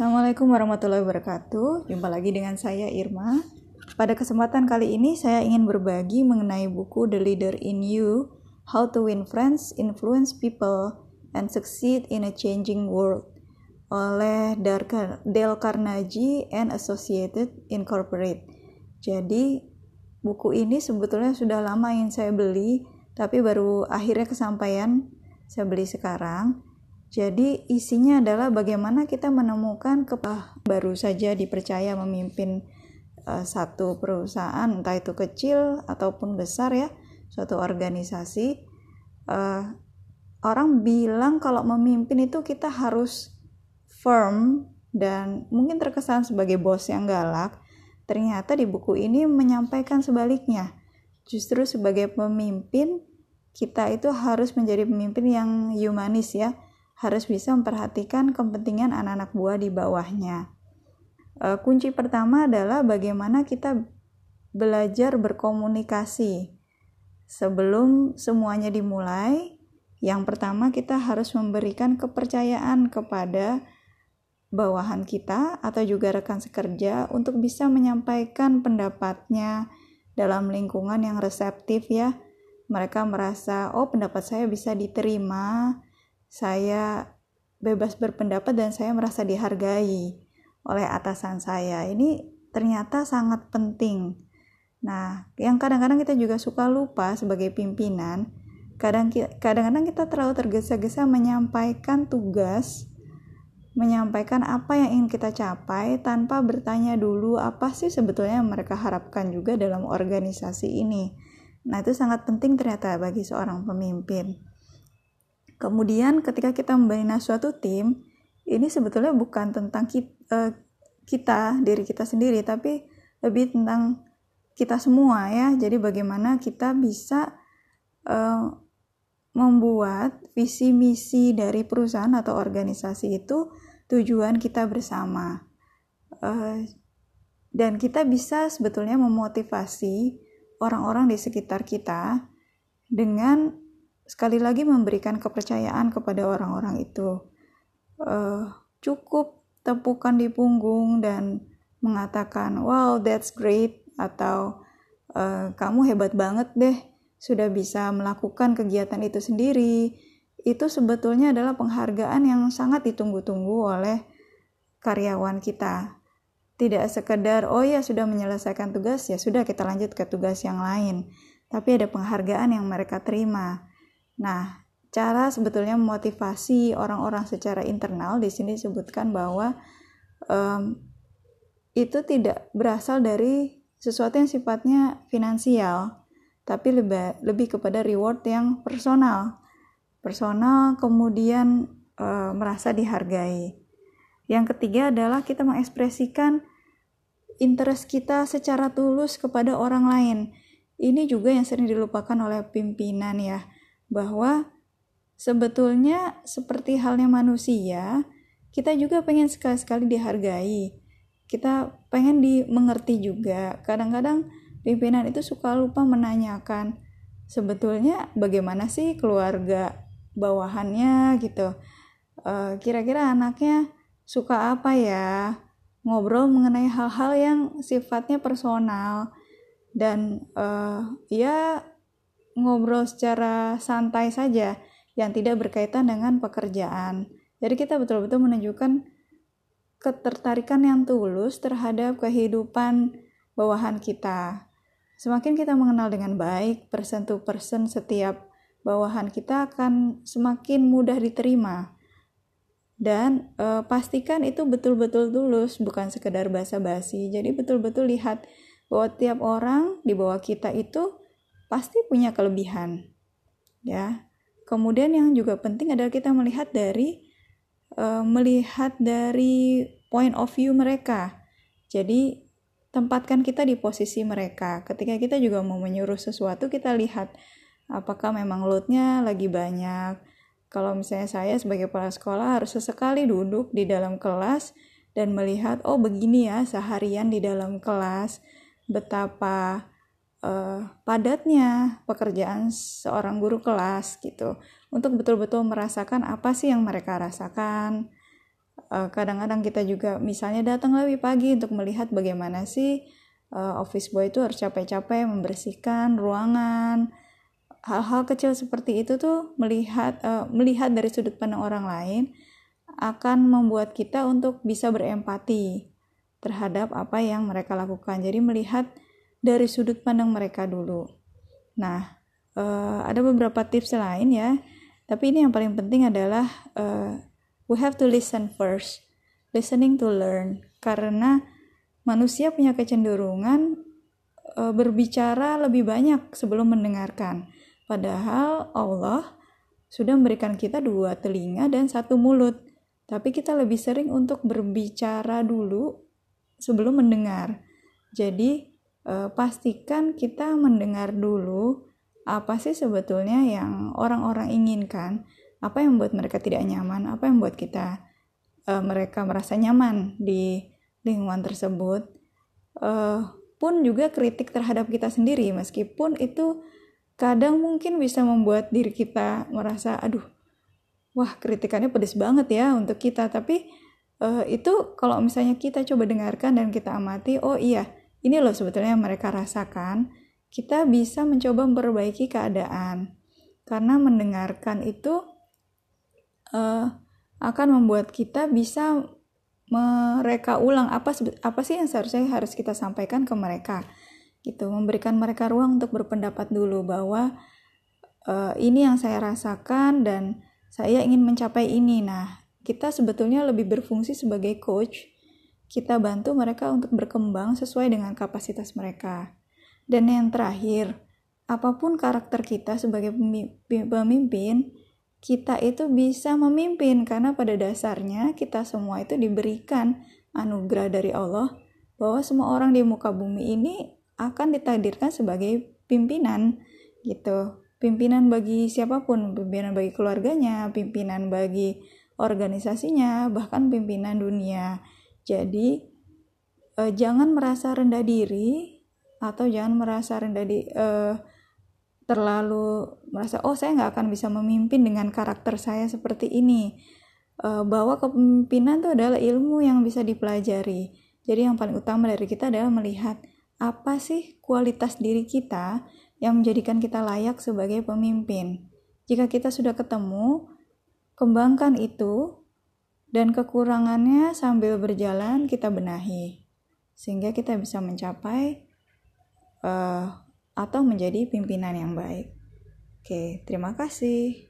Assalamualaikum warahmatullahi wabarakatuh. Jumpa lagi dengan saya Irma. Pada kesempatan kali ini saya ingin berbagi mengenai buku The Leader in You: How to Win Friends, Influence People, and Succeed in a Changing World oleh Dale Carnegie and Associated Incorporate. Jadi buku ini sebetulnya sudah lama ingin saya beli, tapi baru akhirnya kesampaian saya beli sekarang jadi isinya adalah bagaimana kita menemukan kepah baru saja dipercaya memimpin uh, satu perusahaan entah itu kecil ataupun besar ya suatu organisasi uh, orang bilang kalau memimpin itu kita harus firm dan mungkin terkesan sebagai bos yang galak ternyata di buku ini menyampaikan sebaliknya. Justru sebagai pemimpin kita itu harus menjadi pemimpin yang humanis ya harus bisa memperhatikan kepentingan anak-anak buah di bawahnya. E, kunci pertama adalah bagaimana kita belajar berkomunikasi. Sebelum semuanya dimulai, yang pertama kita harus memberikan kepercayaan kepada bawahan kita atau juga rekan sekerja untuk bisa menyampaikan pendapatnya dalam lingkungan yang reseptif ya. Mereka merasa, oh pendapat saya bisa diterima, saya bebas berpendapat dan saya merasa dihargai oleh atasan saya. Ini ternyata sangat penting. Nah, yang kadang-kadang kita juga suka lupa sebagai pimpinan, kadang-kadang kita terlalu tergesa-gesa menyampaikan tugas, menyampaikan apa yang ingin kita capai tanpa bertanya dulu apa sih sebetulnya yang mereka harapkan juga dalam organisasi ini. Nah, itu sangat penting ternyata bagi seorang pemimpin. Kemudian ketika kita membina suatu tim, ini sebetulnya bukan tentang kita, eh, kita diri kita sendiri, tapi lebih tentang kita semua ya. Jadi bagaimana kita bisa uh, membuat visi misi dari perusahaan atau organisasi itu tujuan kita bersama. Uh, dan kita bisa sebetulnya memotivasi orang-orang di sekitar kita dengan sekali lagi memberikan kepercayaan kepada orang-orang itu. Uh, cukup tepukan di punggung dan mengatakan, "Wow, that's great," atau uh, "Kamu hebat banget deh, sudah bisa melakukan kegiatan itu sendiri." Itu sebetulnya adalah penghargaan yang sangat ditunggu-tunggu oleh karyawan kita. Tidak sekedar, "Oh ya, sudah menyelesaikan tugas, ya sudah kita lanjut ke tugas yang lain." Tapi ada penghargaan yang mereka terima Nah, cara sebetulnya memotivasi orang-orang secara internal di sini disebutkan bahwa um, itu tidak berasal dari sesuatu yang sifatnya finansial, tapi lebih lebih kepada reward yang personal. Personal kemudian uh, merasa dihargai. Yang ketiga adalah kita mengekspresikan interest kita secara tulus kepada orang lain. Ini juga yang sering dilupakan oleh pimpinan ya bahwa sebetulnya seperti halnya manusia, kita juga pengen sekali-sekali dihargai. Kita pengen dimengerti juga. Kadang-kadang pimpinan itu suka lupa menanyakan sebetulnya bagaimana sih keluarga bawahannya gitu. kira kira-kira anaknya suka apa ya? Ngobrol mengenai hal-hal yang sifatnya personal dan uh, ya ngobrol secara santai saja yang tidak berkaitan dengan pekerjaan. Jadi kita betul-betul menunjukkan ketertarikan yang tulus terhadap kehidupan bawahan kita. Semakin kita mengenal dengan baik person to person setiap bawahan kita akan semakin mudah diterima. Dan e, pastikan itu betul-betul tulus, bukan sekedar basa-basi. Jadi betul-betul lihat bahwa tiap orang di bawah kita itu pasti punya kelebihan. Ya. Kemudian yang juga penting adalah kita melihat dari uh, melihat dari point of view mereka. Jadi tempatkan kita di posisi mereka. Ketika kita juga mau menyuruh sesuatu, kita lihat apakah memang loadnya lagi banyak. Kalau misalnya saya sebagai kepala sekolah harus sesekali duduk di dalam kelas dan melihat, oh begini ya seharian di dalam kelas, betapa uh, padatnya pekerjaan seorang guru kelas gitu. Untuk betul-betul merasakan apa sih yang mereka rasakan. Kadang-kadang kita juga misalnya datang lebih pagi untuk melihat bagaimana sih uh, office boy itu harus capek-capek membersihkan ruangan. Hal-hal kecil seperti itu tuh melihat uh, melihat dari sudut pandang orang lain akan membuat kita untuk bisa berempati terhadap apa yang mereka lakukan. Jadi melihat dari sudut pandang mereka dulu. Nah uh, ada beberapa tips lain ya. Tapi ini yang paling penting adalah uh, we have to listen first. Listening to learn. Karena manusia punya kecenderungan e, berbicara lebih banyak sebelum mendengarkan. Padahal Allah sudah memberikan kita dua telinga dan satu mulut. Tapi kita lebih sering untuk berbicara dulu sebelum mendengar. Jadi e, pastikan kita mendengar dulu apa sih sebetulnya yang orang-orang inginkan. Apa yang membuat mereka tidak nyaman? Apa yang membuat kita uh, mereka merasa nyaman di lingkungan tersebut? Uh, pun juga kritik terhadap kita sendiri. Meskipun itu kadang mungkin bisa membuat diri kita merasa aduh wah kritikannya pedes banget ya untuk kita. Tapi itu kalau misalnya kita coba dengarkan dan kita amati oh iya ini loh sebetulnya yang mereka rasakan. Kita bisa mencoba memperbaiki keadaan. Karena mendengarkan itu uh, akan membuat kita bisa mereka ulang. Apa apa sih yang seharusnya harus kita sampaikan ke mereka? Gitu memberikan mereka ruang untuk berpendapat dulu bahwa uh, ini yang saya rasakan dan saya ingin mencapai ini. Nah kita sebetulnya lebih berfungsi sebagai coach kita bantu mereka untuk berkembang sesuai dengan kapasitas mereka. Dan yang terakhir apa pun karakter kita sebagai pemimpin kita itu bisa memimpin karena pada dasarnya kita semua itu diberikan anugerah dari Allah bahwa semua orang di muka bumi ini akan ditakdirkan sebagai pimpinan gitu. Pimpinan bagi siapa pun pimpinan bagi keluarganya pimpinan bagi organisasinya bahkan pimpinan dunia jadi eh, jangan merasa rendah diri atau jangan merasa rendah di eh, terlalu merasa oh saya nggak akan bisa memimpin dengan karakter saya seperti ini. Uh, bahwa kepemimpinan itu adalah ilmu yang bisa dipelajari. Jadi yang paling utama dari kita adalah melihat apa sih kualitas diri kita yang menjadikan kita layak sebagai pemimpin. Jika kita sudah ketemu kembangkan itu dan kekurangannya sambil berjalan kita benahi sehingga kita bisa mencapai uh, atau menjadi pimpinan yang baik. Oke, terima kasih.